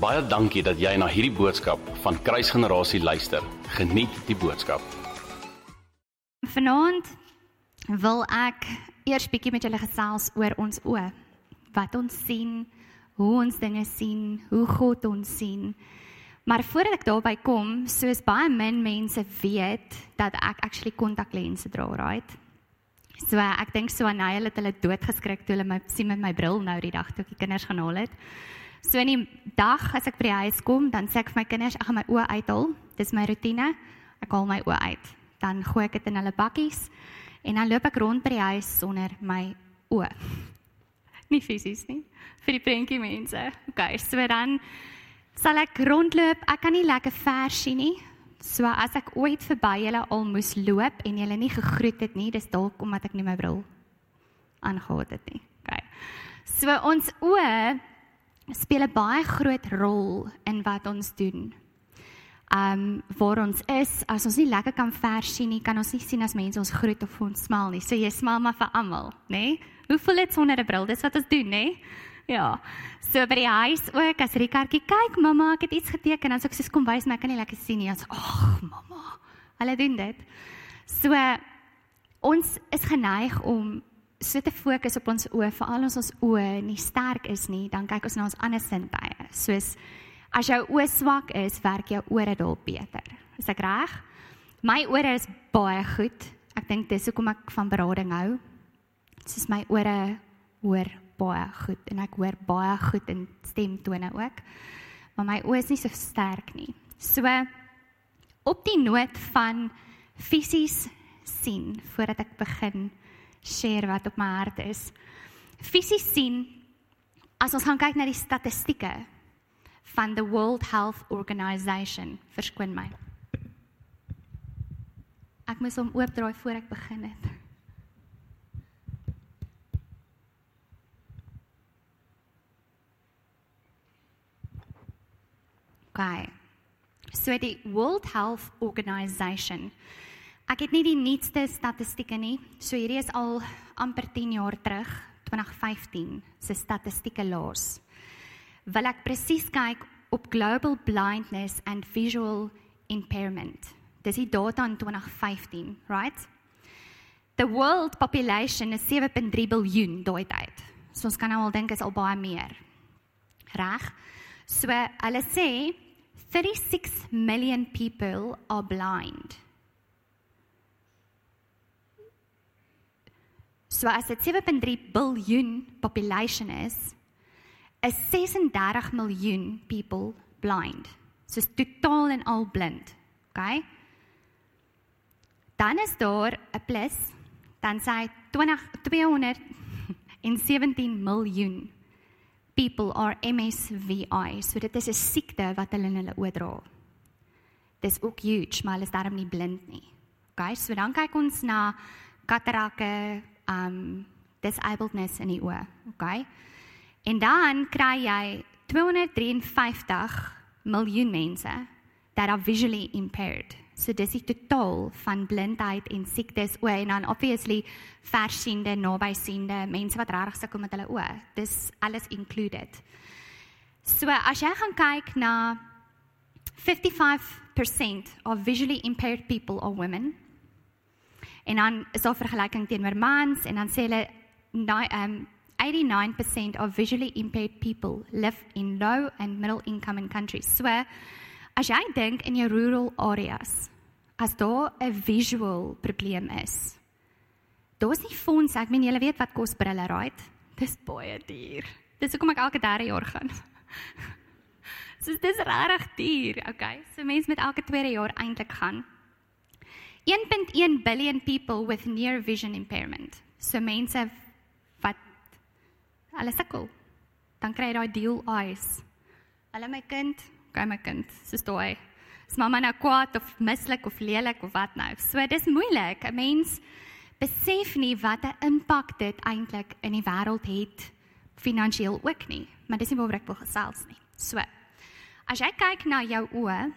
Baie dankie dat jy na hierdie boodskap van Kruisgenerasie luister. Geniet die boodskap. Vanaand wil ek eers bietjie met julle gesels oor ons oë. Wat ons sien, hoe ons dinge sien, hoe God ons sien. Maar voordat ek daarby kom, soos baie min mense weet dat ek actually kontaklense dra, right? So ek dink so aan hulle het hulle doodgeskrik toe hulle my sien met my bril nou die dag toe ek die kinders gaan haal het. So in die dag as ek by die huis kom, dan sê ek vir my kinders, ek gaan my oë uithaal. Dis my rotine. Ek haal my oë uit. Dan gooi ek dit in hulle bakkies en dan loop ek rond by die huis sonder my oë. Nie fisies nie, vir die prentjie mense. Okay, so dan sal ek rondloop. Ek kan nie lekker ver sien nie. So as ek ooit verby julle al moes loop en julle nie gegroet het nie, dis dalk omdat ek nie my bril aangehad het nie. Okay. So ons oë speel 'n baie groot rol in wat ons doen. Um waar ons is, as ons nie lekker kan ver sien nie, kan ons nie sien as mense ons groet of ons smaal nie. So jy smaal maar vir almal, nê? Nee? Hoe voel dit sonder 'n bril? Dis wat ons doen, nê? Nee? Ja. So by die huis ook as Rikartjie kyk, mamma, ek het iets geteken, dan sê ek sê kom wys my, ek kan nie lekker sien nie. Ons, ag, mamma. Hulle doen dit. So ons is geneig om so te fokus op ons oë, veral as ons oë nie sterk is nie, dan kyk ons na ons ander sintuie. Soos as jou oë swak is, werk jou ore dalk beter. Is ek reg? My ore is baie goed. Ek dink dis hoekom ek van berading hou. Soos my ore hoor baie goed en ek hoor baie goed in stemtone ook. Maar my oë is nie so sterk nie. So op die noot van fisies sien voordat ek begin share wat op my hart is. Fisies sien as ons gaan kyk na die statistieke van the World Health Organization, verskoon my. Ek moet hom oopdraai voor ek begin het. Okay. So die World Health Organization Ek het nie die nuutste statistieke nie. So hierdie is al amper 10 jaar terug, 2015 se statistieke laas. Wil ek presies kyk op global blindness and visual impairment. Dis die data in 2015, right? The world population is 7.3 biljoen daai tyd. So ons kan nou al dink is al baie meer. Reg? So hulle sê 36 million people are blind. So as dit 7.3 biljoen population is, is 36 miljoen people blind. So totaal en al blind. OK? Dan is daar 'n plus, dan sê 20 217 miljoen people are MSVI. So dit is 'n siekte wat hulle in hulle oë dra. Dis ook huge, maar hulle is daarom nie blind nie. OK? So dan kyk ons na katarakke, um disabledness in die oë, okay? En dan kry jy 253 miljoen mense that are visually impaired. So dis die totaal van blindheid en siektes oë en dan obviously versiende, nabysiende, mense wat regtig sukkel met hulle oë. Dis alles included. So as jy gaan kyk na 55% of visually impaired people are women En dan is daar vergelyking teenoor mans en dan sê hulle um 89% of visually impaired people live in low and middle income in countries. So as jy dink in jou rural areas, as daar 'n visual probleem is, daar's nie fondse, ek meen julle weet wat kos brille, right? Dis baie duur. Dis hoekom ek elke derde jaar gaan. so dis regtig duur, okay? So mense met elke tweede jaar eintlik gaan. 1.1 billion people with near vision impairment. So mense wat hulle sukkel. Dan kry jy daai deal eyes. Hulle my kind, kyk my kind, soos daai. Is mamma nou kwaad of mislik of lelik of wat nou? So dis moeilik. 'n Mens besef nie wat 'n impak dit eintlik in die wêreld het finansiëel ook nie, maar dis nie waaroor ek wil gesels nie. So as jy kyk na jou oë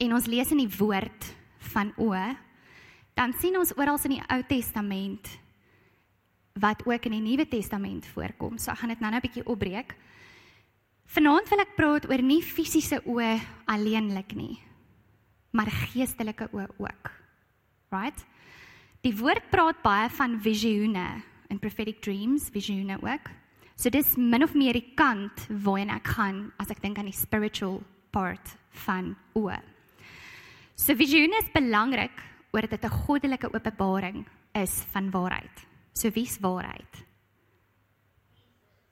en ons lees in die woord van oë, dan sien ons oral in die Ou Testament wat ook in die Nuwe Testament voorkom. So ek gaan dit nou-nou 'n bietjie opbreek. Vanaand wil ek praat oor nie fisiese oë alleenlik nie, maar geestelike oë ook. Right? Die woord praat baie van visioene en prophetic dreams, visioene ook. So dis min of meer die kant waarheen ek gaan as ek dink aan die spiritual part van oë. So visioene is belangrik oor dit 'n goddelike openbaring is van waarheid. So wie's waarheid?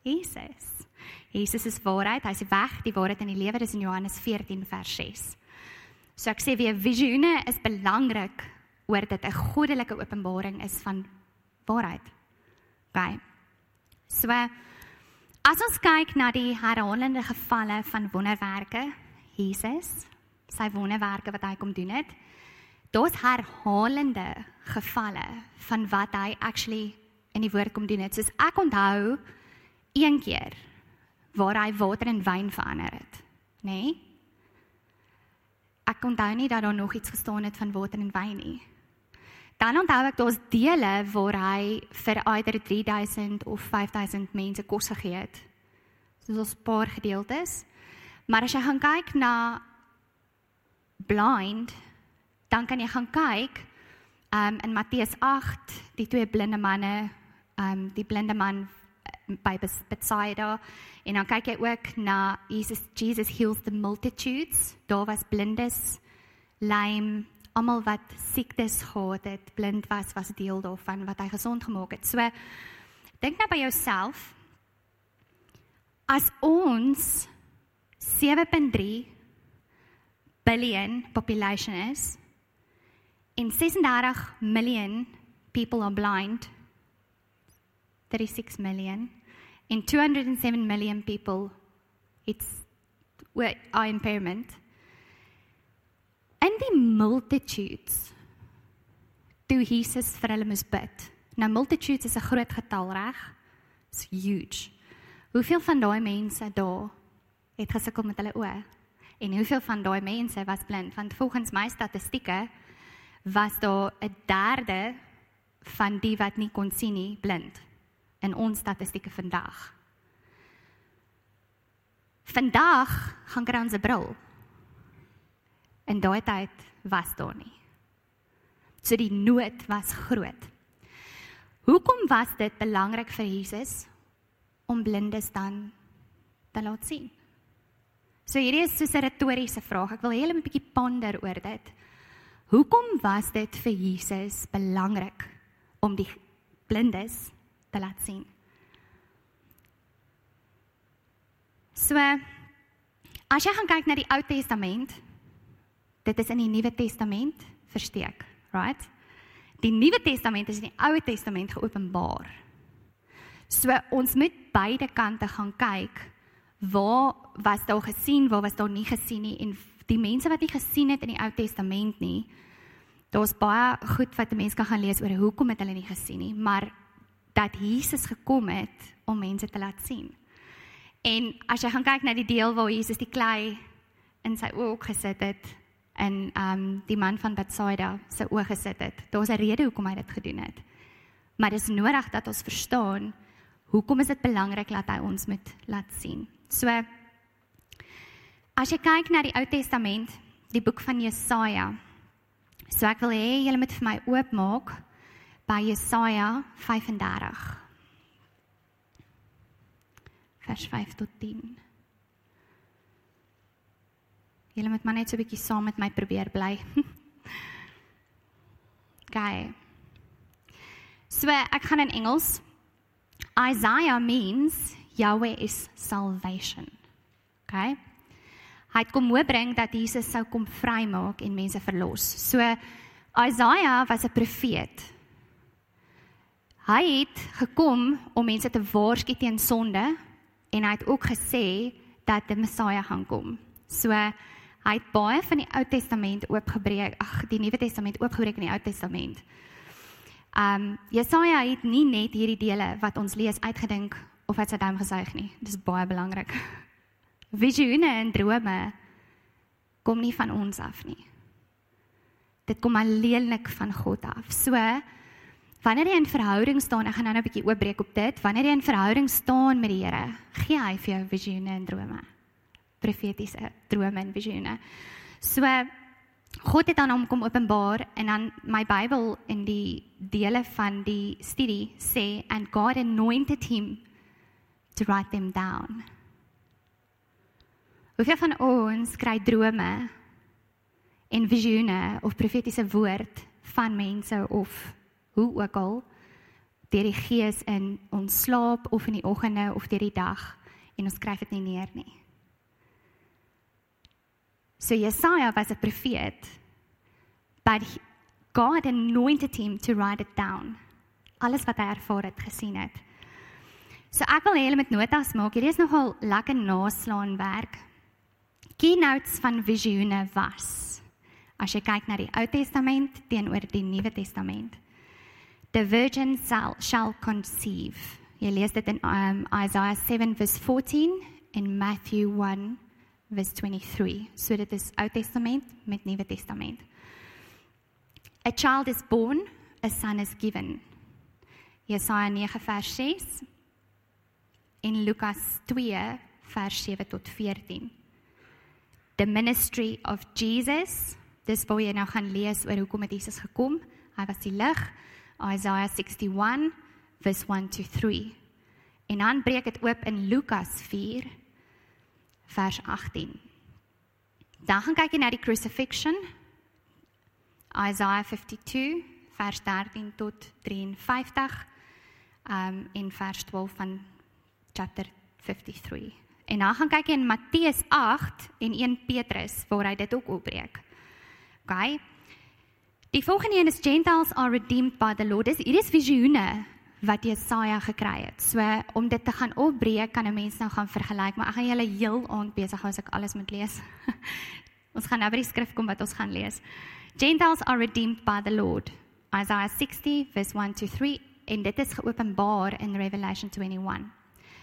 Jesus. Jesus is waarheid. Hy's die weg, die waarheid en die lewe. Dis in Johannes 14 vers 6. So ek sê weer visioene is belangrik oor dit 'n goddelike openbaring is van waarheid. OK. So as ons kyk na die herhalende gevalle van wonderwerke, Jesus, sy wonderwerke wat hy kom doen het, daar's herhalende gevalle van wat hy actually in die woord kom doen het. Soos ek onthou een keer waar hy water in wyn verander het, nê? Nee? Ek onthou nie dat daar nog iets gestaan het van water in wyn nie. Dan onthou ek daar's dele waar hy vir either 3000 of 5000 mense kos gegee het. Soos 'n paar gedeeltes. Maar as jy gaan kyk na blind, dan kan jy gaan kyk um in Matteus 8, die twee blinde manne, um die blinde man by Bethsaida en dan kyk jy ook na Jesus Jesus heals the multitudes. Daar was blindes, lame, almal wat siektes gehad het, blind was was deel daarvan wat hy gesond gemaak het. So dink nou by jouself as ons 7.3 billion population is en 36 million people are blind 36 million in 207 million people it's are impairment. And the multitudes toe Jesus vir hulle moes bid. Nou multitudes is 'n groot getal reg? It's huge. Hoeveel van daai mense daar het gesukkel met hulle oë en hoeveel van daai mense was blind want volgens my statistieke was daar 'n derde van die wat nie kon sien nie blind in ons statistieke vandag. Vandag gaan kry ons 'n bril. In daai tyd was daar nie. So die nood was groot. Hoekom was dit belangrik vir Jesus om blindes dan te laat sien? So hierdie is so 'n retoriese vraag. Ek wil hê julle moet 'n bietjie ponder oor dit. Hoekom was dit vir Jesus belangrik om die blindes te laat sien. So as jy gaan kyk na die Ou Testament, dit is in die Nuwe Testament versteek, right? Die Nuwe Testament is in die Ou Testament geopenbaar. So ons moet beide kante gaan kyk. Waar was daar gesien, waar was daar nie gesien nie en die mense wat nie gesien het in die Ou Testament nie, daar's baie goed wat 'n mens kan gaan lees oor hoekom het hulle nie gesien nie, maar dat Jesus gekom het om mense te laat sien. En as jy gaan kyk na die deel waar Jesus die klei in sy oë gesit het en ehm um, die man van Bethsaida se oë gesit het, daar's 'n rede hoekom hy dit gedoen het. Maar dit is nodig dat ons verstaan hoekom is dit belangrik dat hy ons moet laat sien. So as jy kyk na die Ou Testament, die boek van Jesaja. So ek wil hê julle moet vir my oopmaak by Jesaja 35 vers 5 tot 10. Julle moet maar net so 'n bietjie saam met my probeer bly. Gae. So ek gaan in Engels. Isaiah means Yahweh is salvation. Okay? Hy het kom hoopbring dat Jesus sou kom vrymaak en mense verlos. So Isaiah was 'n profeet Hy het gekom om mense te waarsku teen sonde en hy het ook gesê dat die Messia gaan kom. So hy het baie van die Ou Testament oopgebreek, ag die Nuwe Testament oopgebreek in die Ou Testament. Um Jesaja het nie net hierdie dele wat ons lees uitgedink of uit sy duim gesuig nie. Dis baie belangrik. Visioene en drome kom nie van ons af nie. Dit kom alleenlik van God af. So Wanneer jy in verhouding staan, ek gaan nou 'n bietjie oopbreek op dit. Wanneer jy in verhouding staan met die Here, gee hy vir jou visioene en drome. Profetiese drome en visioene. So God het aan hom kom openbaar en dan my Bybel in die dele van die studie sê and God anointed him to write them down. Hoeveel van ons kry drome en visioene of profetiese woord van mense of hoe ook al deur die gees in ons slaap of in die oggende of deur die dag en ons skryf dit nie neer nie. So Jesaja was 'n profeet, he, God anointed him to write it down. Alles wat hy ervaar het, gesien het. So ek wil hê julle moet notas maak. Hierdie is nogal lekker naslaan werk. Keynotes van visioene was as jy kyk na die Ou Testament teenoor die Nuwe Testament. The virgin shall, shall conceive. Jy lees dit in um, Isaiah 7 verse 14 en Matthew 1 verse 23. So dit is Ou Testament met Nuwe Testament. A child is born, a son is given. Jesaja 9 vers 6 en Lukas 2 vers 7 tot 14. The ministry of Jesus. Dis waar jy nou gaan lees oor hoekom het Jesus gekom? Hy was die lig. Isaiah 61 verse 1 to 3. En dan breek dit oop in Lukas 4 vers 18. Dan gaan kyk jy na die crucifixion. Isaiah 52 vers 13 tot 53. Um in vers 12 van chapter 53. En dan gaan kyk in Matteus 8 en 1 Petrus waar hy dit ook opbreek. OK. Die volgende een is Gentiles are redeemed by the Lord. Dis hierdie is visioene wat Jesaja gekry het. So om dit te gaan opbreek kan 'n mens nou gaan vergelyk, maar ek gaan julle heel aand besig hou as ek alles moet lees. ons gaan nou by die skrif kom wat ons gaan lees. Gentiles are redeemed by the Lord. Isaiah 60 verse 1 to 3 en dit is geopenbaar in Revelation 21.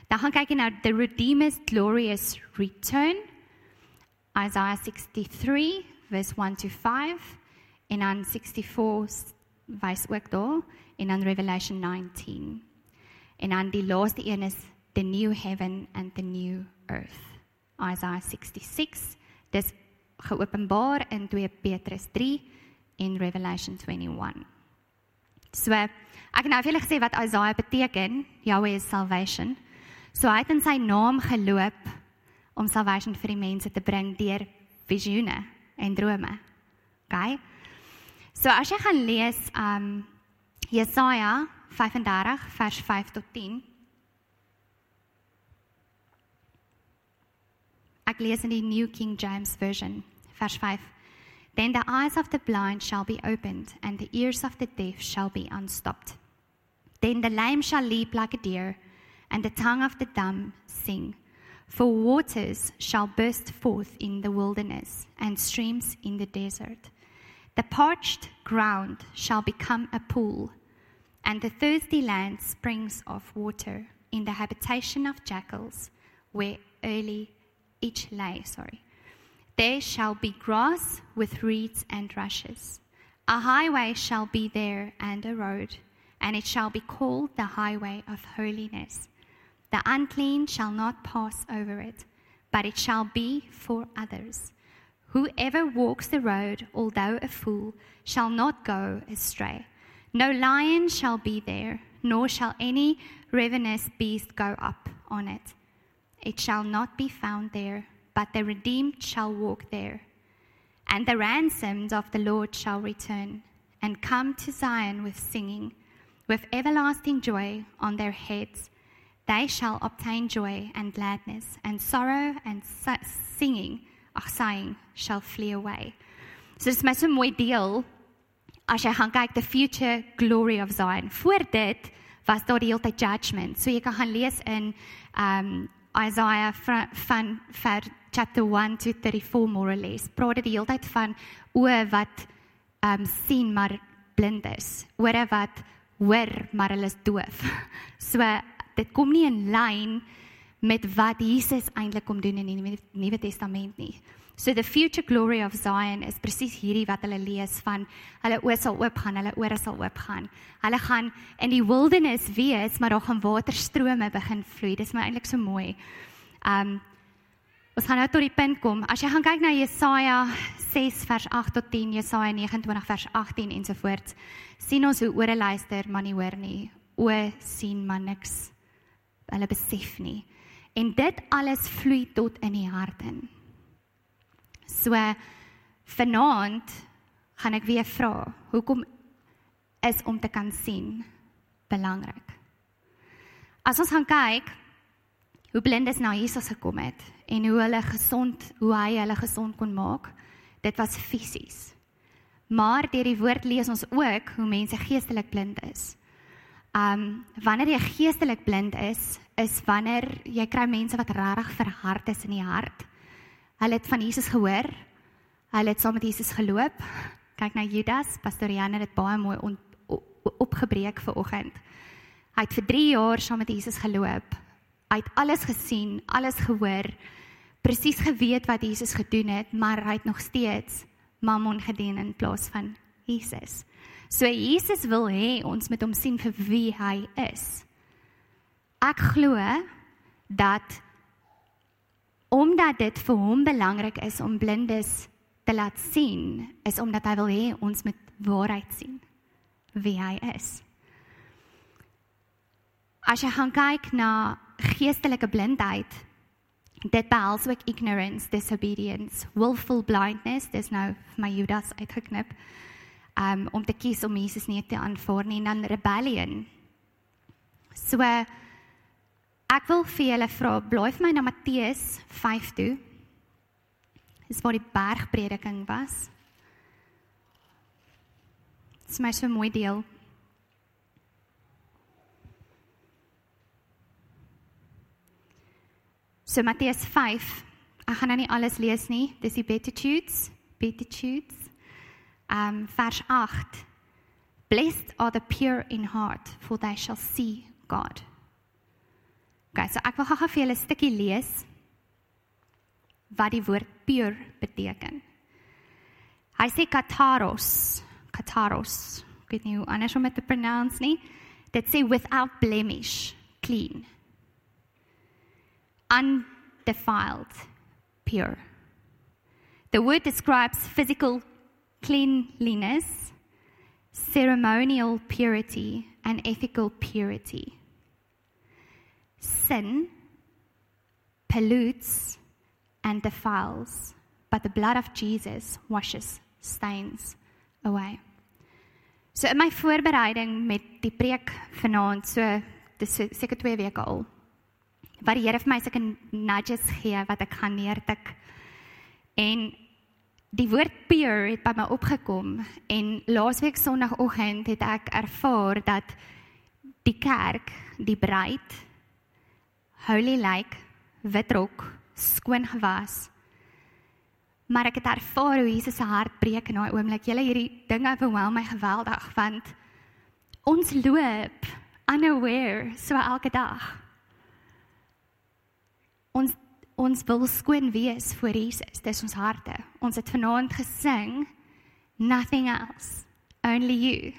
Dan gaan kyk jy na the Redeemer's glorious return. Isaiah 63 verse 1 to 5 en dan 64 wys ook daar en dan Revelation 19. En dan die laaste een is the new heaven and the new earth. Isaiah 66. Dis geopenbaar in 2 Petrus 3 en Revelation 21. So ek het nou vir julle gesê wat Isaiah beteken. Yahweh is salvation. So hy het in sy naam geloop om salvation vir die mense te bring deur visioene en drome. OK? So as jy gaan lees um Jesaja 35 vers 5 tot 10 Ek lees in die New King James Version vers 5 Then the eyes of the blind shall be opened and the ears of the deaf shall be unstopped Then the lame shall leap like a deer and the tongue of the dumb sing for waters shall burst forth in the wilderness and streams in the desert The parched ground shall become a pool, and the thirsty land springs of water in the habitation of jackals, where early each lay, sorry. There shall be grass with reeds and rushes. A highway shall be there and a road, and it shall be called the highway of holiness. The unclean shall not pass over it, but it shall be for others. Whoever walks the road, although a fool, shall not go astray. No lion shall be there, nor shall any ravenous beast go up on it. It shall not be found there, but the redeemed shall walk there. And the ransomed of the Lord shall return and come to Zion with singing, with everlasting joy on their heads. They shall obtain joy and gladness, and sorrow and singing ag sighing shall flee away. So dis my so mooi deel as jy gaan kyk the future glory of Zion. Voor dit was daar die hele tyd judgment. So jy kan gaan lees in um Isaiah van, van chapter 1 to 34 more or less. Praat dit die hele tyd van oë wat um sien maar blind is. Ore wat hoor maar hulle is doof. So dit kom nie in lyn met wat Jesus eintlik kom doen in die Nuwe Testament nie. So the future glory of Zion is presies hierdie wat hulle lees van hulle oë sal oopgaan, hulle ore sal oopgaan. Hulle gaan in die wildernis wees, maar daar gaan waterstrome begin vloei. Dis my eintlik so mooi. Um ons gaan nou tot die punt kom. As jy gaan kyk na Jesaja 6 vers 8 tot 10, Jesaja 29 vers 18 ensovoorts, sien ons hoe ore luister, maar nie hoor nie. O sien maar niks. Hulle besef nie. En dit alles vloei tot in die hart in. So vanaand gaan ek weer vra, hoekom is om te kan sien belangrik? As ons gaan kyk hoe blindes na Jesus gekom het en hoe hulle gesond, hoe hy hulle gesond kon maak, dit was fisies. Maar deur die woord lees ons ook hoe mense geestelik blind is. Um wanneer jy geestelik blind is, is wanneer jy kry mense wat regtig verhard is in die hart. Hulle het van Jesus gehoor. Hulle het saam met Jesus geloop. Kyk na Judas, Pastor Jan het dit baie mooi on, opgebreek vir oggend. Hy het vir 3 jaar saam met Jesus geloop. Hy het alles gesien, alles gehoor, presies geweet wat Jesus gedoen het, maar hy het nog steeds Mammon gedien in plaas van Jesus. So Jesus wil hê ons moet hom sien vir wie hy is. Ek glo dat omdat dit vir hom belangrik is om blindes te laat sien, is omdat hy wil hê ons moet waarheid sien wie hy is. As jy gaan kyk na geestelike blindheid, dit behels ook ignorance, disobedience, willful blindness, dis nou vir my Judas uitgeknip. Um om te kies om Jesus nie te aanvaar nie en dan rebellion. So Ek wil vir julle vra, blaai vir my na Matteus 5 toe. Dis waar die bergprediking was. Dis my so mooi deel. So Matteus 5. Ek gaan nou nie alles lees nie. Dis die Beatitudes, Beatitudes. Um vers 8. Blessed are the pure in heart, for they shall see God. Okay, so ek wil gou-gou vir julle 'n stukkie lees wat die woord pure beteken. Hy sê kataros, kataros. Ek weet nie hoe anders om dit te pronounce nie. Dit sê without blemish, clean. Undefiled, pure. The word describes physical cleanliness, ceremonial purity and ethical purity sin pollutes and defiles, but the blood of Jesus washes stains away. So in my voorbereiding met die preek vanaand, so dis seker 2 weke al. Wat die Here vir my sulke nudges gee wat ek gaan neertik. En die woord pure het by my opgekom en laasweek sonoggend het ek ervaar dat die kerk, die bruid holy lyk, wit rok, skoon gewas. Maar ek het ervaar hoe Jesus se hart breek in daai oomblik. Julle hierdie ding overwhelm my geweldig want ons loop unaware so elke dag. Ons ons wil skoon wees voor Jesus. Dis ons harte. Ons het vanaand gesing nothing else, only you.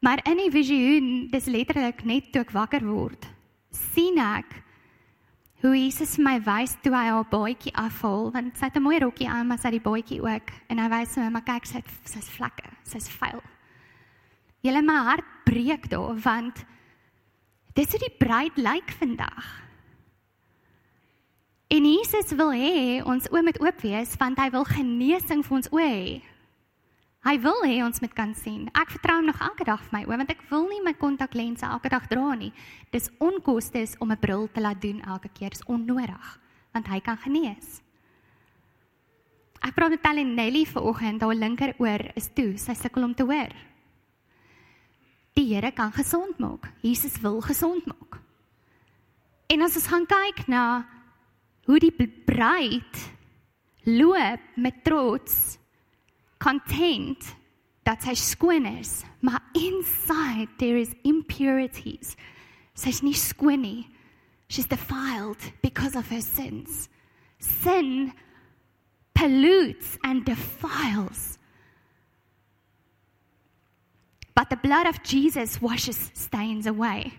Maar in die visioen, dis letterlik net toe ek wakker word sien ek hoe Jesus my wys toe hy haar baadjie afhaal want sy het 'n mooi rokkie aan maar sy het die baadjie ook en hy wys my maar kyk sy het sy's vlekke sy's vuil. Julle my hart breek daar want dis hoe die bruid lyk vandag. En Jesus wil hê ons oë moet oop wees want hy wil genesing vir ons oë hê. Hy wil hê ons moet kan sien. Ek vertrou hom nog elke dag vir my oë want ek wil nie my kontaklense elke dag dra nie. Dis onkostes om 'n bril te laat doen elke keer. Dis onnodig want hy kan genees. Ek praat met Talle Nelly vanoggend, haar linkeroor is toe. Sy sukkel om te hoor. Die Here kan gesond maak. Jesus wil gesond maak. En as ons gaan kyk na hoe die bruid loop met trots content dat sy skoon is, maar inside there is impurities. Sy's nie skoon nie. She's defiled because of her sins. Sin pollutes and defiles. But the blood of Jesus washes stains away.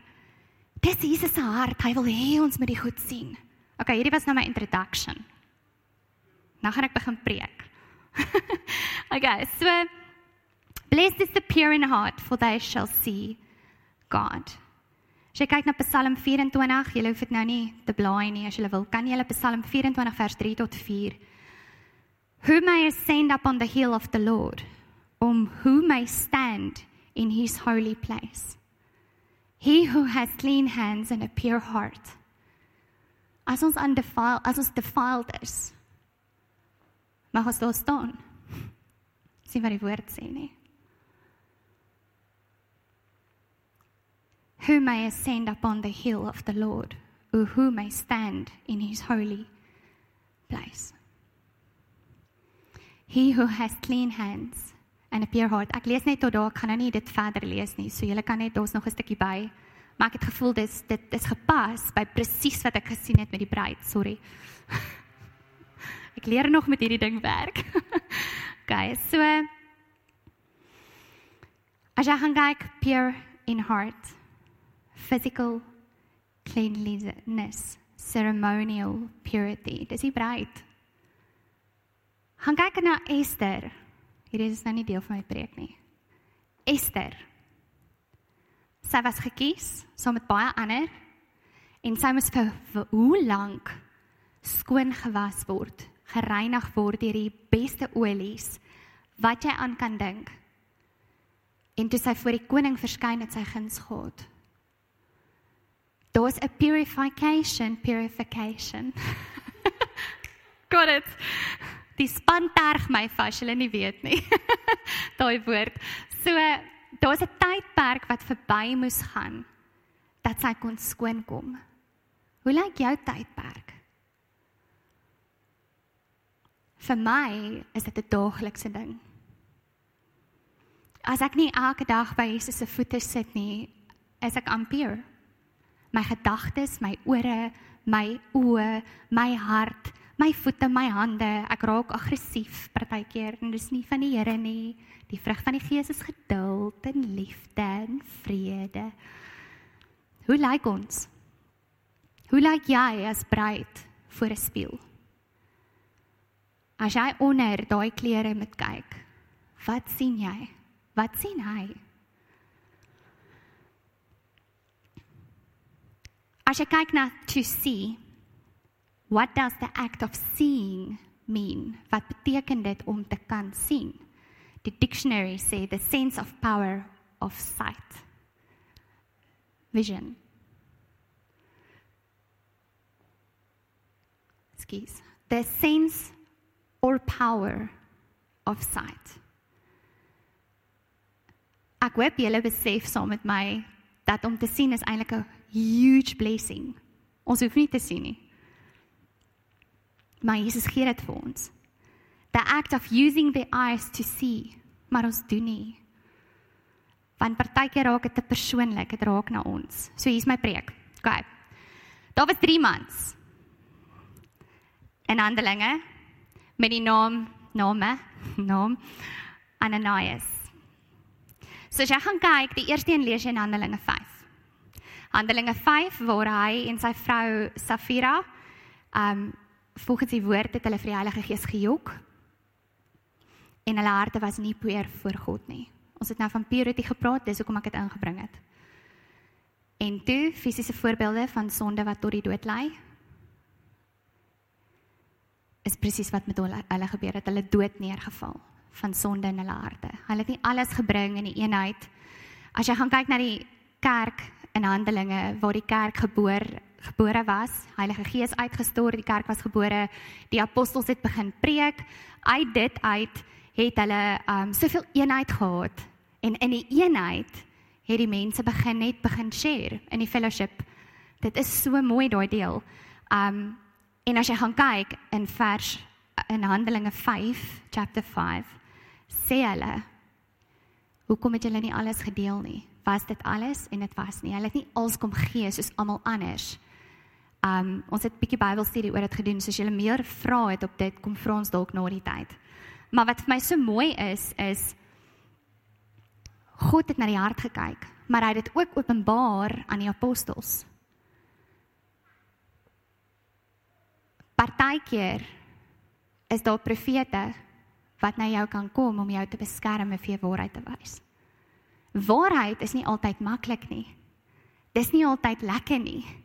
Dis Jesus se hart. Hy wil hê ons moet dit goed sien. Okay, hierdie was nou my introduction. Nou gaan ek begin preek. okay, so blessed is the pure in heart for they shall see God. As jy kyk na Psalm 24, jy hoef dit nou nie te blaai nie as jy wil. Kan jy Psalm 24 vers 3 tot 4? Who may ascend up on the hill of the Lord? Um who may stand in his holy place? He who has clean hands and a pure heart. As ons undefiled, as ons defiled is, mag ons daar staan. Sien wat die woord sê nie. Who may ascend upon the hill of the Lord, or who may stand in his holy place? He who has clean hands and a pure heart. Ek lees net tot daar, ek gaan nou nie dit verder lees nie. So julle kan net ons nog 'n stukkie by. Maar ek het gevoel dis dit is gepas by presies wat ek gesien het met die bruid. Sorry. ek leer nog met hierdie ding werk. okay, so as jy gaan kyk pure in heart, physical cleanliness, ceremonial purity. Dis die bruid. Gaan kyk na Esther. Hierdie is nou nie deel van my preek nie. Esther. Sy was gekies saam met baie ander en sy moes vir, vir hoe lank skoon gewas word, gereinig word deur die beste olies wat jy aan kan dink. En toe sy voor die koning verskyn het sy guns gehad. Daar's 'n purification, purification. Got it. Die span terg my vas, julle nie weet nie. Daai woord. So daar's 'n tydperk wat verby moes gaan dat sy kon skoon kom. Hoe lyk jou tydperk? Vir my is dit 'n daaglikse ding. As ek nie elke dag by Jesus se voete sit nie, is ek amper my gedagtes, my ore, my oë, my hart, my voete, my hande, ek raak aggressief partykeer en dis nie van die Here nie. Die vrug van die Gees is geduld en liefde en vrede. Hoe lyk ons? Hoe lyk jy as bruid voor 'n spieël? As jy onder daai klere moet kyk, wat sien jy? Wat sien hy? As jy kyk na to see, what does the act of seeing mean? Wat beteken dit om te kan sien? Die dictionary sê the sense of power of sight. Vision. Excuse. The sense or power of sight. Ek hoop julle besef saam met my dat om te sien is eintlik 'n huge blessing. Ons hoef nie te sien nie. Maar Jesus gee dit vir ons. The act of using the eyes to see, maar ons doen nie. Want partykeer raak dit te persoonlik, dit raak na ons. So hier's my preek. OK. Daar was 3 mans. In Handelinge met die naam name naam Ananias. So as jy gaan kyk, die eerste een lees jy in Handelinge 5. Handelinge 5 waar hy en sy vrou Safira um volgens die woord het hulle vir die Heilige Gees gejok. En hulle harte was nie puur voor God nie. Ons het nou van purity gepraat, dis hoekom ek dit ingebring het. En toe fisiese voorbeelde van sonde wat tot die dood lei. Is presies wat met hulle, hulle gebeur het. Hulle dood neergeval van sonde in hulle harte. Hulle het nie alles gebring in die eenheid. As jy gaan kyk na die kerk in Handelinge waar die kerk gebore gebore was, Heilige Gees uitgestort, die kerk was gebore, die apostels het begin preek. Uit dit uit het hulle um soveel eenheid gehad en in die eenheid het die mense begin net begin share in die fellowship. Dit is so mooi daai deel. Um en as jy gaan kyk in vers in Handelinge 5 chapter 5 sê hulle hoekom het julle nie alles gedeel nie? was dit alles en dit was nie. Hulle het nie als kom gee soos almal anders. Um ons het 'n bietjie Bybelstudie oor dit gedoen, so as jy meer vra het op dit, kom vra ons dalk na die tyd. Maar wat vir my so mooi is, is God het na die hart gekyk, maar hy het dit ook openbaar aan die apostels. Partykeer is daar profete wat na jou kan kom om jou te beskerm en vir jou waarheid te wys. Waarheid is nie altyd maklik nie. Dis nie altyd lekker nie.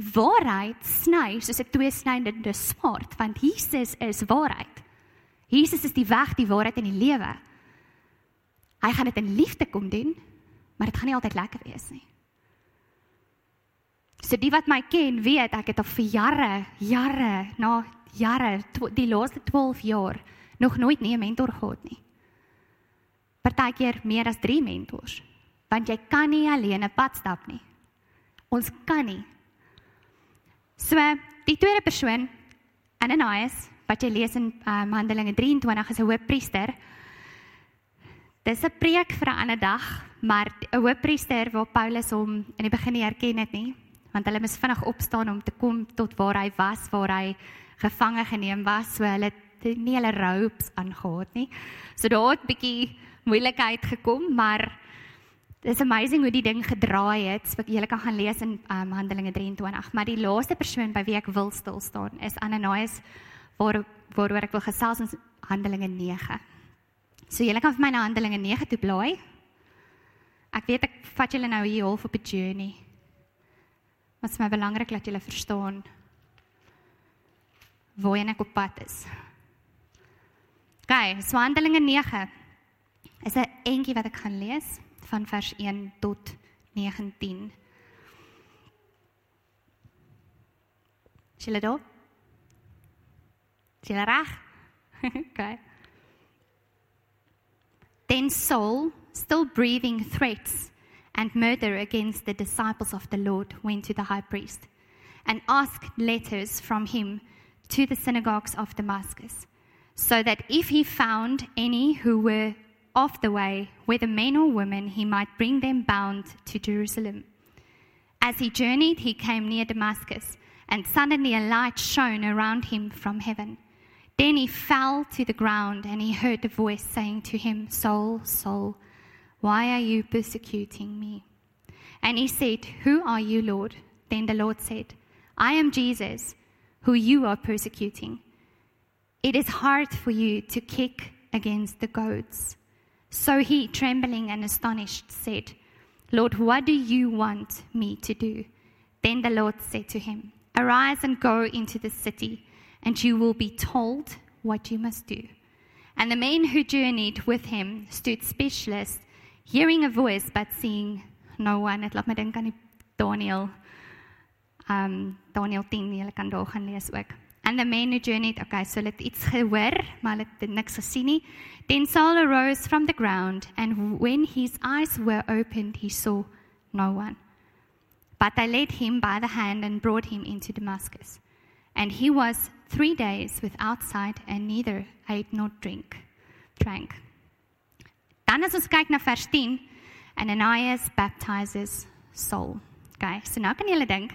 Waarheid sny soos 'n tweesnydende swaard, want Jesus is waarheid. Jesus is die weg, die waarheid en die lewe. Hy gaan dit in liefde kom doen, maar dit gaan nie altyd lekker wees nie. So die wat my ken, weet ek het al vir jare, jare, na jare, die laaste 12 jaar nog nooit nie 'n mentor gehad nie. Partykeer meer as 3 mentors, want jy kan nie alleen 'n pad stap nie. Ons kan nie. So die tweede persoon, Ananias, wat jy lees in um, Handelinge 23 is 'n hoofpriester. Dis 'n preek vir 'n ander dag, maar 'n hoofpriester waar Paulus hom in die begin nie herken het nie, want hulle moes vinnig opstaan om te kom tot waar hy was, waar hy gevange geneem was, so hulle het nie hulle ropes aangehad nie. So daar het 'n bietjie moeilikheid gekom, maar dis amazing hoe die ding gedraai het. So jy kan gaan lees in um, Handelinge 23, maar die laaste persoon by wie ek wil stil staan is Ananias waar waaroor ek wil gesels in Handelinge 9. So julle kan vir my na Handelinge 9 toe blaai. Ek weet ek vat julle nou hier half op 'n journey. Wat is my belangrik dat julle verstaan waarheen ek op pad is. OK, so Handelinge 9 is 'n entjie wat ek gaan lees van vers 1 tot 19. Julle daar? Julle reg? OK. Then Saul, still breathing threats and murder against the disciples of the Lord, went to the high priest and asked letters from him to the synagogues of Damascus, so that if he found any who were off the way, whether men or women, he might bring them bound to Jerusalem. As he journeyed, he came near Damascus, and suddenly a light shone around him from heaven. Then he fell to the ground, and he heard a voice saying to him, Saul, Saul, why are you persecuting me? And he said, Who are you, Lord? Then the Lord said, I am Jesus who you are persecuting. It is hard for you to kick against the goads. So he, trembling and astonished, said, Lord, what do you want me to do? Then the Lord said to him, Arise and go into the city, and you will be told what you must do. And the men who journeyed with him stood speechless, hearing a voice but seeing no one. Het laat my dink aan die Daniel um Daniel 10 jy kan daar gaan lees ook. And the men who journeyed, okay, so hulle het iets gehoor, maar hulle het niks gesien nie. Then Saul arose from the ground and when his eyes were opened he saw no one. But they led him by the hand and brought him into Damascus. And he was 3 days without sight and neither ate nor drink drank. Dan as ons kyk na vers 10, Ananias baptizes Saul. Okay, so nou kan jy dink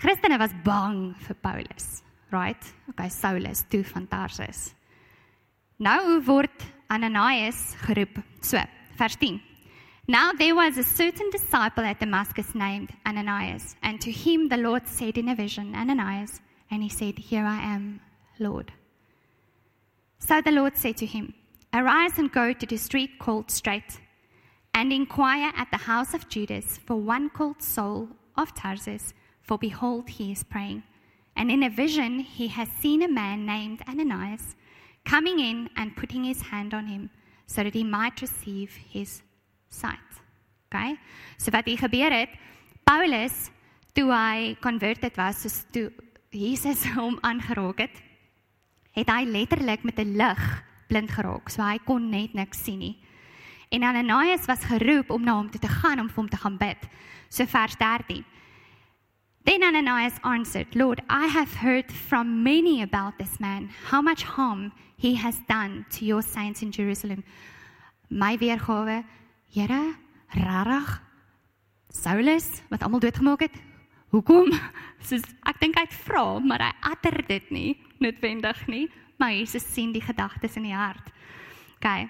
Christene was bang vir Paulus, right? Okay, Saulus toe van Tarsus. Nou word Ananias geroep. So, vers 10. Now there was a certain disciple at Damascus named Ananias, and to him the Lord said in a vision, Ananias, and he said, Here I am, Lord. So the Lord said to him, Arise and go to the street called Straight, and inquire at the house of Judas for one called Saul of Tarsus for behold, he is praying. And in a vision, he has seen a man named Ananias coming in and putting his hand on him so that he might receive his sight. Okay? So wat hier gebeur het, Paulus toe hy converted was, soos toe Jesus hom aangeraak het, het hy letterlik met 'n lig blind geraak. So hy kon net niks sien nie. En Ananias was geroep om na hom toe te gaan om vir hom te gaan bid. So vers 13. Then Ananias answered, Lord, I have heard from many about this man, how much harm he has done to your saints in Jerusalem. My weergawe, Here, rarig, Saulus wat almal doodgemaak het. Hoekom? Soos ek dink hy het vra, maar hy utter dit nie noodwendig nie, maar Jesus sien die gedagtes in die hart. Okay.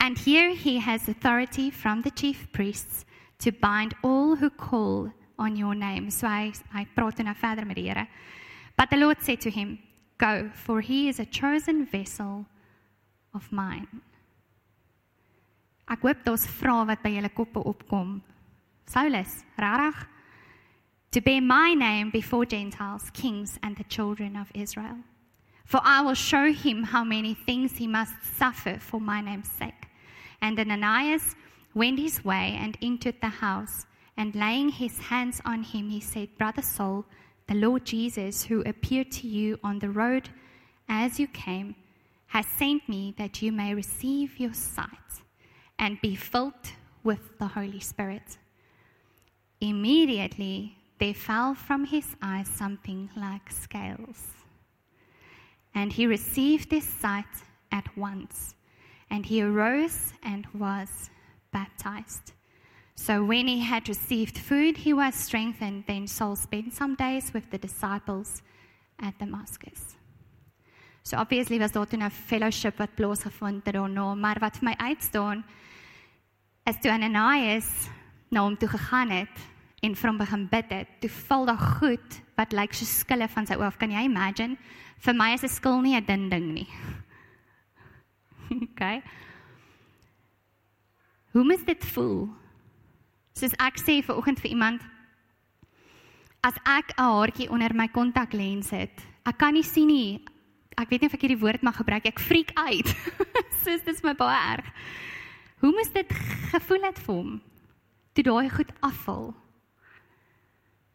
And here he has authority from the chief priests to bind all who call on your name. So hy hy praat nou verder met. But the Lord said to him, Go, for he is a chosen vessel of mine. Ek hoop daar's vrae wat by julle koppe opkom. Saulus, rarig to bear my name before Gentiles, kings and the children of Israel. For I will show him how many things he must suffer for my name's sake. And Ananias went his way and entered the house, and laying his hands on him, he said, Brother Saul, the Lord Jesus, who appeared to you on the road as you came, has sent me that you may receive your sight and be filled with the Holy Spirit. Immediately there fell from his eyes something like scales. And he received his sight at once, and he arose and was baptized. So when he had received food, he was strengthened. Then Saul spent some days with the disciples at Damascus. So obviously was daar toe 'n fellowship wat plaasgevind het daarna, maar wat vir my uitstaan is toe Ananias na hom toe gegaan het en vir hom begin bid het. Toe val daar goed wat lyk so skille van sy oë. Kan jy imagine? Vir my is 'n skil nie 'n ding ding nie. okay. Hoe moet dit voel? Soos ek sê ver oggend vir iemand as ek 'n haartjie onder my kontaklens het, ek kan nie sien nie. Ek weet nie of ek hierdie woord mag gebruik. Ek freak uit. Soos dit is my baie erg. Hoe moes dit gevoel het vir hom? Toe daai goed afval.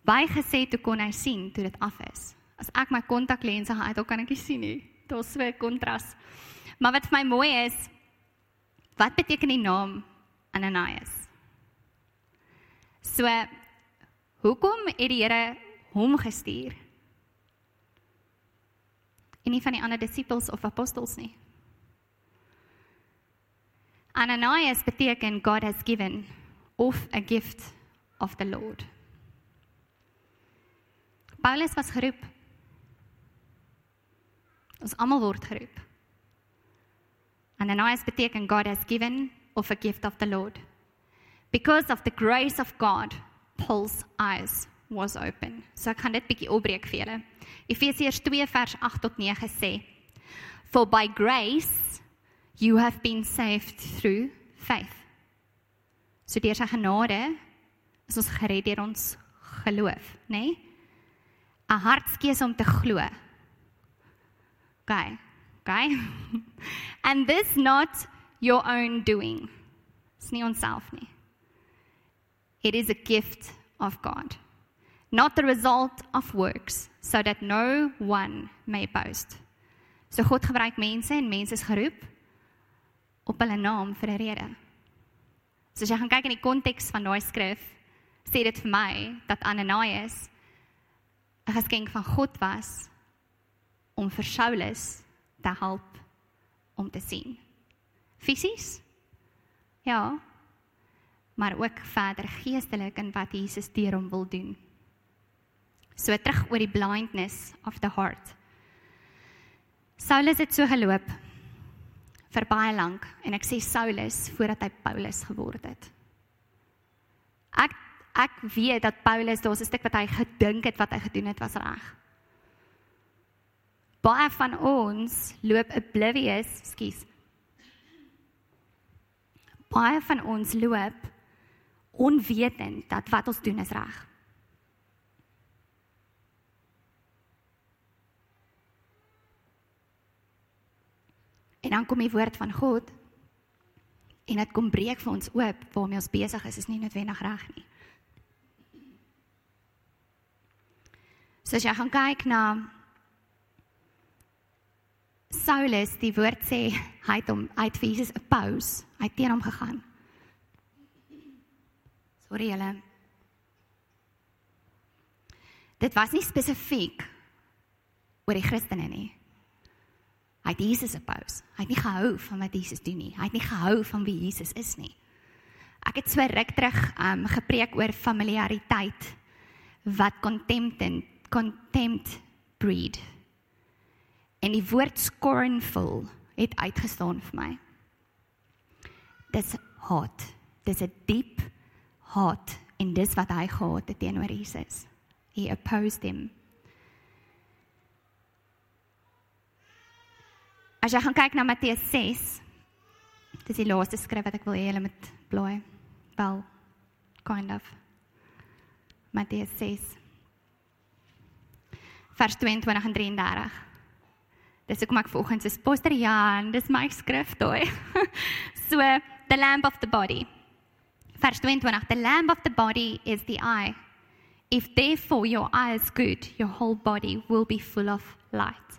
Baie gesê toe kon hy sien toe dit af is. As ek my kontaklense uit, dan kan ek nie sien nie. Daar's so 'n kontras. Maar wat vir my mooi is, wat beteken die naam Ananias? So hoekom het die Here hom gestuur? En nie van die ander disippels of apostels nie. Ananias beteken God has given of a gift of the Lord. Paulus was geroep. Ons almal word geroep. Ananias beteken God has given of a gift of the Lord. Because of the grace of God, Paul's eyes was open. So ek gaan dit bietjie opbreek vir julle. Efesiërs 2 vers 8 tot 9 sê: For by grace you have been saved through faith. So deur sy genade is ons gered deur ons geloof, né? Nee? 'n Hartskeuse om te glo. Okay. Okay? And this not your own doing. Dis nie onsself nie. It is a gift of God. Not the result of works, so that no one may boast. So God gebruik mense en mense is geroep op hulle naam vir 'n rede. So as jy gaan kyk in die konteks van daai skrif, sê dit vir my dat Ananias 'n geskenk van God was om vir Saulus te help om te sien. Fisies? Ja. Maar ook verder geestelik in wat Jesus deur hom wil doen. So terug oor die blindness of the heart. Saulus het so geloop vir baie lank en ek sê Saulus voordat hy Paulus geword het. Ek ek weet dat Paulus daar's 'n stuk wat hy gedink het wat hy gedoen het was reg. Baie van ons loop oblivious, skus. Baie van ons loop onwetend dat wat ons doen is reg. En dan kom die woord van God en dit kom breek vir ons oop waarmee ons besig is, is nie noodwendig reg nie. So as jy gaan kyk na Saulus, die woord sê hy het hom uit vir Jesus 'n pause, hy het teen hom gegaan. Sorry julle. Dit was nie spesifiek oor die Christene nie. Hy het Jesus ophous. Hy het nie gehou van wat Jesus doen nie. Hy het nie gehou van wie Jesus is nie. Ek het so ruk terug um gepreek oor familiariteit wat contempt contempt breed. En die woord scornful het uitgestaan vir my. Dis haat. Dis 'n diep haat en dis wat hy gehad het teenoor Jesus. He opposed him. As jy gaan kyk na Matteus 6, dis die laaste skrif wat ek wil hê julle moet blaai. Wel, kind of. Matteus 6 vers 22 en 33. Dis hoekom ek vanoggend sê Pastor Jan, dis my skrif daai. so the lamp of the body. Vers 22, the lamp of the body is the eye. If therefore your eye is good, your whole body will be full of light.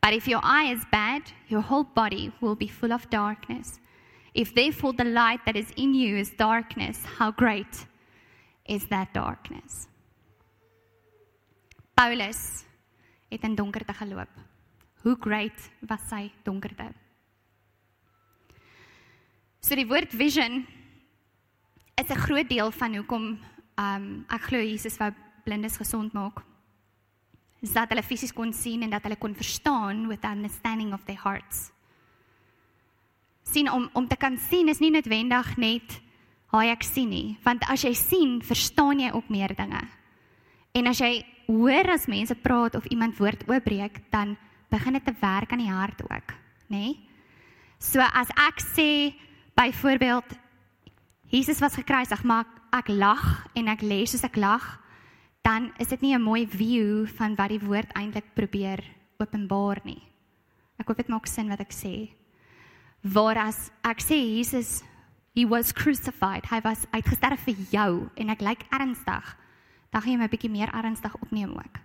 But if your eye is bad, your whole body will be full of darkness. If therefore the light that is in you is darkness, how great is that darkness? Paulus het in donkerte geloop. Hoe great was sy donkerte? So die woord vision is 'n groot deel van hoekom um ek glo Jesus wou blindes gesond maak. Is dat hulle fisies kon sien en dat hulle kon verstaan with understanding of their hearts. Sien om om te kan sien is nie noodwendig net haai ek sien nie, want as jy sien, verstaan jy ook meer dinge. En as jy hoor as mense praat of iemand woord oopbreek, dan begin dit te werk aan die hart ook, nê? Nee? So as ek sê byvoorbeeld Jesus was gekruisig, maar ek lag en ek lê soos ek lag, dan is dit nie 'n mooi view van wat die woord eintlik probeer openbaar nie. Ek hoop dit maak sin wat ek sê. Waar as ek sê Jesus he was crucified, hy was uitgesterf vir jou en ek lyk ernstig dan gaan jy my 'n bietjie meer ernstig opneem ook.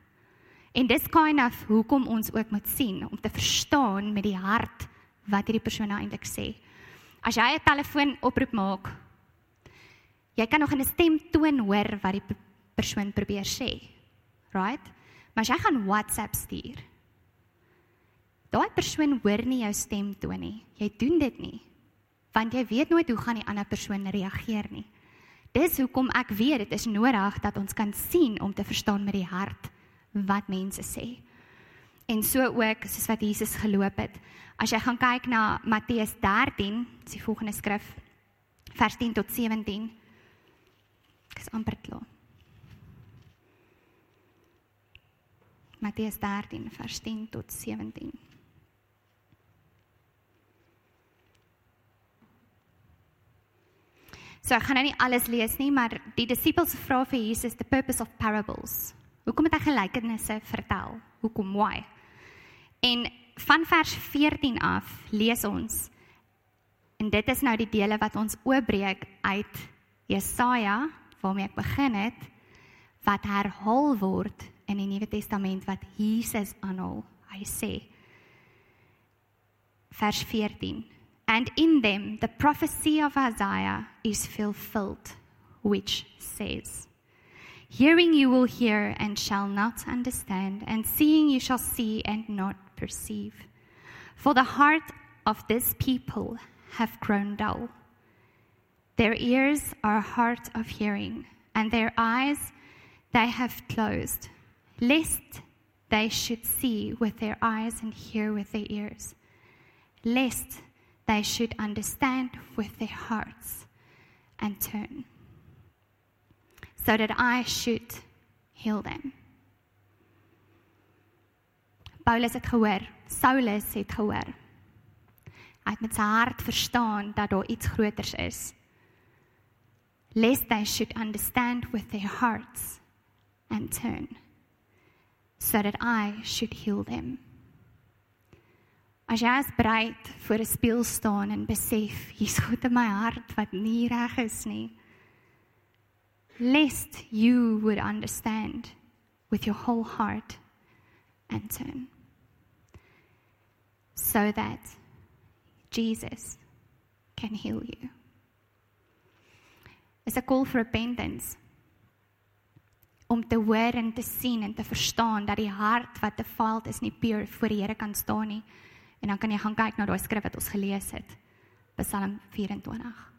En dis kind of hoekom ons ook moet sien om te verstaan met die hart wat hierdie persoon nou eintlik sê. As jy 'n telefoon oproep maak, jy kan nog in 'n stemtoon hoor wat die persoon probeer sê. Right? Maar as jy gaan WhatsApp stuur, daai persoon hoor nie jou stemtoon nie. Jy doen dit nie. Want jy weet nooit hoe gaan die ander persoon reageer nie. Dis hoekom ek weet dit is nodig dat ons kan sien om te verstaan met die hart wat mense sê. En so ook soos wat Jesus geloop het. As jy gaan kyk na Matteus 13, dis die volgende skrif vers 10 tot 17. Dis amper klaar. Matteus 13 vers 10 tot 17. So ek gaan nou nie alles lees nie, maar die disippels vra vir Jesus the purpose of parables. Hoekom het hy gelykenisse vertel? Hoekom why? En van vers 14 af lees ons en dit is nou die dele wat ons oopbreek uit Jesaja waarmee ek begin het wat herhaal word in die Nuwe Testament wat Jesus aanhaal. Hy sê vers 14 And in them the prophecy of Isaiah is fulfilled, which says, Hearing you will hear and shall not understand, and seeing you shall see and not perceive. For the heart of this people have grown dull. Their ears are hard of hearing, and their eyes they have closed, lest they should see with their eyes and hear with their ears, lest they should understand with their hearts and turn, so that I should heal them. Paulus het gehoor, Saulus het gehoor. Hy het met sy hart verstaan dat daar iets groters is. Lest they should understand with their hearts and turn, so that I should heal them. As jy as bereid voor 'n spieël staan en besef hier's goed in my hart wat nie reg is nie. Lest you would understand with your whole heart and turn. So that Jesus can heal you. It's a call for repentance. Om te hoor en te sien en te verstaan dat die hart wat te faalt is nie pure voor die Here kan staan nie. En dan kan jy gaan kyk na daai skrif wat ons gelees het. Psalm 24.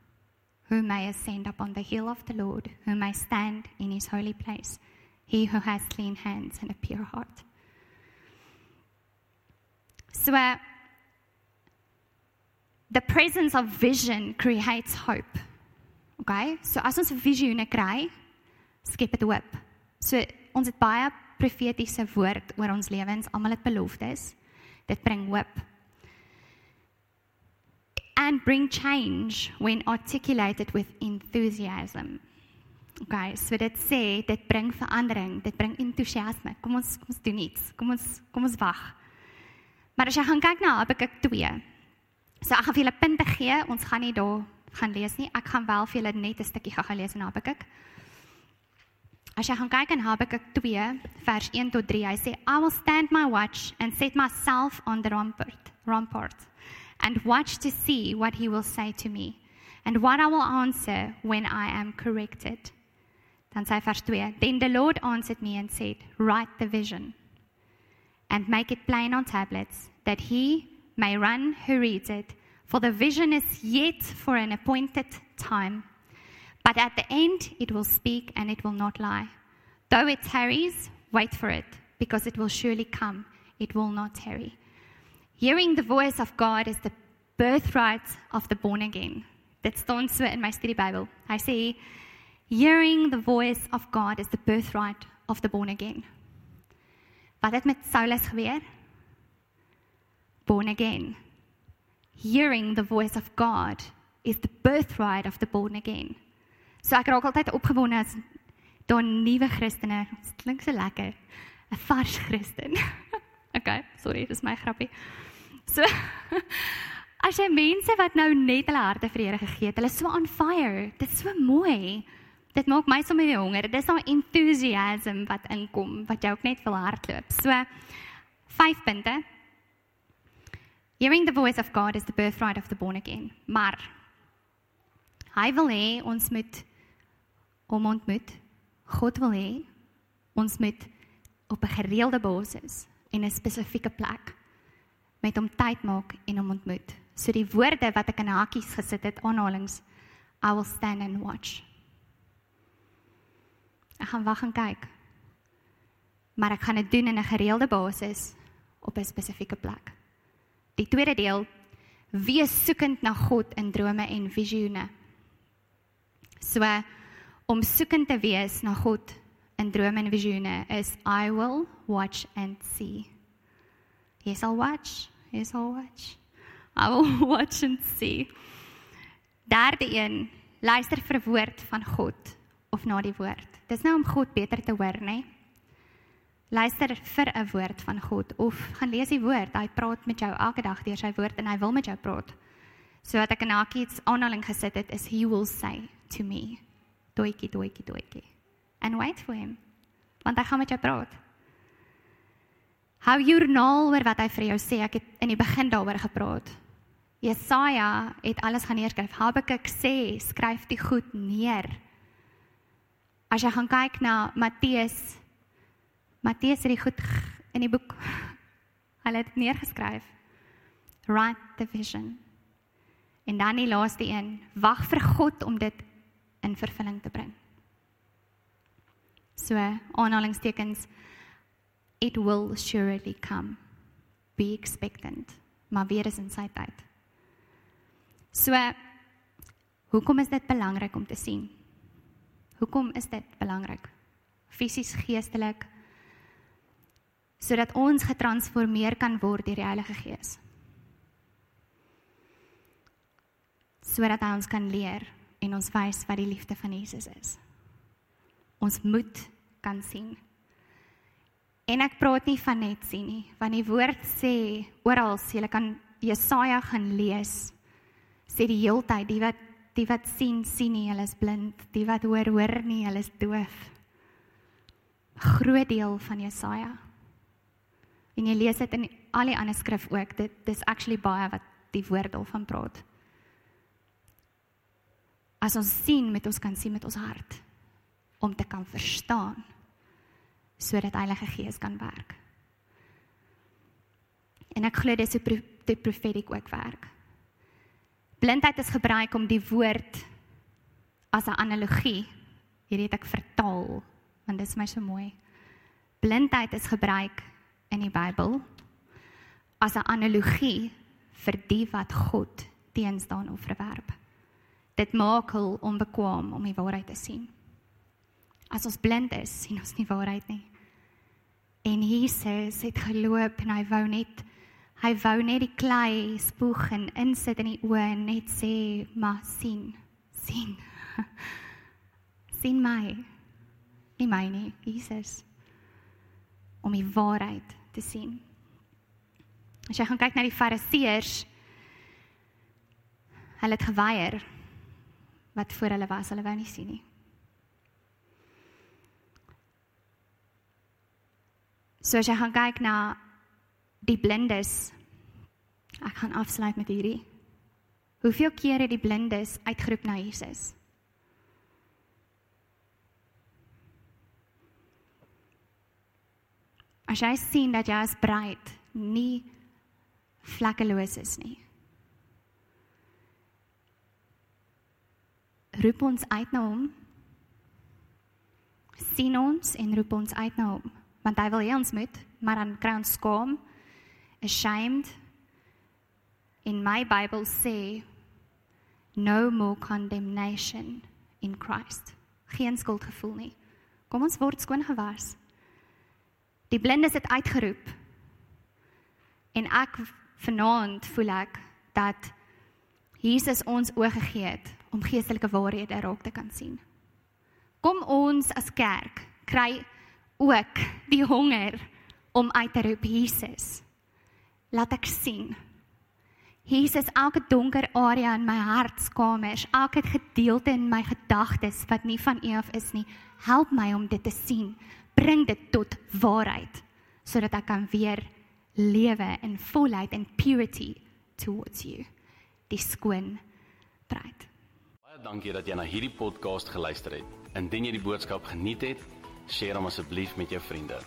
Who may ascend up on the hill of the Lord, who may stand in his holy place. he who has clean hands and a pure heart. So the presence of vision creates hope. Okay? So as ons visioene kry, skep dit hoop. So ons het baie profetiese woord oor ons lewens, almal het beloftes. Dit bring hoop. And bring change when articulated with enthusiasm. Okay, so dit sê dit bring verandering, dit bring entoesiasme. Kom ons kom ons doen iets. Kom ons kom ons wag. Maar as jy gaan kyk na Habakuk 2. So ek gaan vir julle punte gee. Ons gaan nie daar gaan lees nie. Ek gaan wel vir julle net 'n stukkie gaan lees in Habakuk. As jy gaan kyk in Habakuk 2 vers 1 tot 3, hy sê I will stand my watch and set myself on the rampart, rampart and watch to see what he will say to me and what I will answer when I am corrected. Dan sê vers 2, then the Lord answered me and said, write the vision and make it plain on tablets that he may run who reads it for the vision is yet for an appointed time. But at the end, it will speak and it will not lie. Though it tarries, wait for it, because it will surely come. It will not tarry. Hearing the voice of God is the birthright of the born again. Dit staan so in my study Bible. I sê hearing the voice of God is the birthright of the born again. Wat het met Saulus? Born again. Hearing the voice of God is the birthright of the born again. So ek raak altyd opgewonde as daar nuwe Christene, dit klink so lekker. 'n Vars Christen. okay, sorry, dis my grappie. So as jy mense wat nou net hulle harte vir die Here gegee het, hulle so on fire. Dit is so mooi. Dit maak my sommer weer honger. Dis daai enthusiasm wat inkom wat jy ook net wil hardloop. So 5 punte. Hearing the voice of God is the birthright of the born again. Maar hy wil hê ons moet om ontmoet. God wil hê ons moet op 'n gereelde basis en 'n spesifieke plek met hom tyd maak en hom ontmoet. So die woorde wat ek in hakies gesit het, aanhalings, I will stand and watch. Ek gaan wag en kyk. Maar ek gaan dit doen in 'n gereelde basis op 'n spesifieke plek. Die tweede deel, wees soekend na God in drome en visioene. So om soekend te wees na God in drome en visioene is I will watch and see. Yes, I'll watch. Yes, I'll watch. I will watch and see. Derde een, luister vir woord van God of na die woord. Dis nou om God beter te hoor, nê? Luister vir 'n woord van God of gaan lees die woord. Hy praat met jou elke dag deur sy woord en hy wil met jou praat. So wat ek in hakie iets aanhaling gesit het is he will say to me. Doetjie, doetjie, doetjie. And wait for him. Want hy gaan met jou praat. Hou joernaal oor wat hy vir jou sê. Ek het in die begin daaroor gepraat. Jesaja het alles gaan neerskryf. Habakuk sê, skryf dit goed neer. As jy gaan kyk na Matteus Matteus het dit goed in die boek. Hulle het dit neergeskryf. Write the vision. En dan die laaste een, wag vir God om dit in vervulling te bring. So aanhalingstekens it will surely come. Be expectant. Maar weer is in sy tyd. So hoekom is dit belangrik om te sien? Hoekom is dit belangrik? Fisies, geestelik sodat ons getransformeer kan word deur die Heilige Gees. sodat hy ons kan leer en ons wys wat die liefde van Jesus is. Ons moet kan sien. En ek praat nie van net sien nie, want die woord sê oral, jy kan Jesaja gaan lees. Sê die heeltyd die wat die wat sien sien nie, hulle is blind, die wat hoor hoor nie, hulle is doof. Groot deel van Jesaja. En jy lees dit in al die ander skrif ook. Dit dis actually baie wat die woord daarvan praat. As ons sien met ons kan sien met ons hart om te kan verstaan sodat Heilige Gees kan werk. En ek glo dis hoe die profetiek ook werk. Blindheid is gebruik om die woord as 'n analogie, hierdie het ek vertaal want dit is my so mooi. Blindheid is gebruik in die Bybel as 'n analogie vir die wat God teenstaan of verwerp. Dit maak hul onbekwaam om die waarheid te sien. As ons blind is, sien ons nie waarheid nie. En Jesus het geloop en hy wou net hy wou net die klei spoeg en insit in die oë en net sê, "Maar sien, sien." sien my. Nie my nie, Jesus. Om die waarheid te sien. As jy gaan kyk na die Fariseërs, hulle het geweier wat voor hulle was, hulle wou nie sien nie. So as jy gaan kyk na die blindes, ek gaan afsluit met hierdie. Hoeveel keer het die blindes uitgeroep na Jesus? As jy sien dat as bruid nie vlekkeloos is nie. Roep ons uit na hom. sien ons en roep ons uit na hom, want hy wil hê ons moet, maar dan kry ons skaam, ashamed. In my Bible sê no more condemnation in Christ. Geen skuldgevoel nie. Kom ons word skoon gewas. Die blindes het uitgeroep. En ek vanaand voel ek dat Jesus ons oë gegee het om geestelike waarhede raak te kan sien. Kom ons as kerk kry ook die honger om uit te roep Jesus. Laat ek sien. Jesus, elke donker area in my hartskamers, elke gedeelte in my gedagtes wat nie van U af is nie, help my om dit te sien. Bring dit tot waarheid sodat ek kan weer lewe in volheid en purity towards you. Die skoon bruid. Baie dankie dat jy na hierdie podcast geluister het. Indien jy die boodskap geniet het, deel hom asseblief met jou vriende.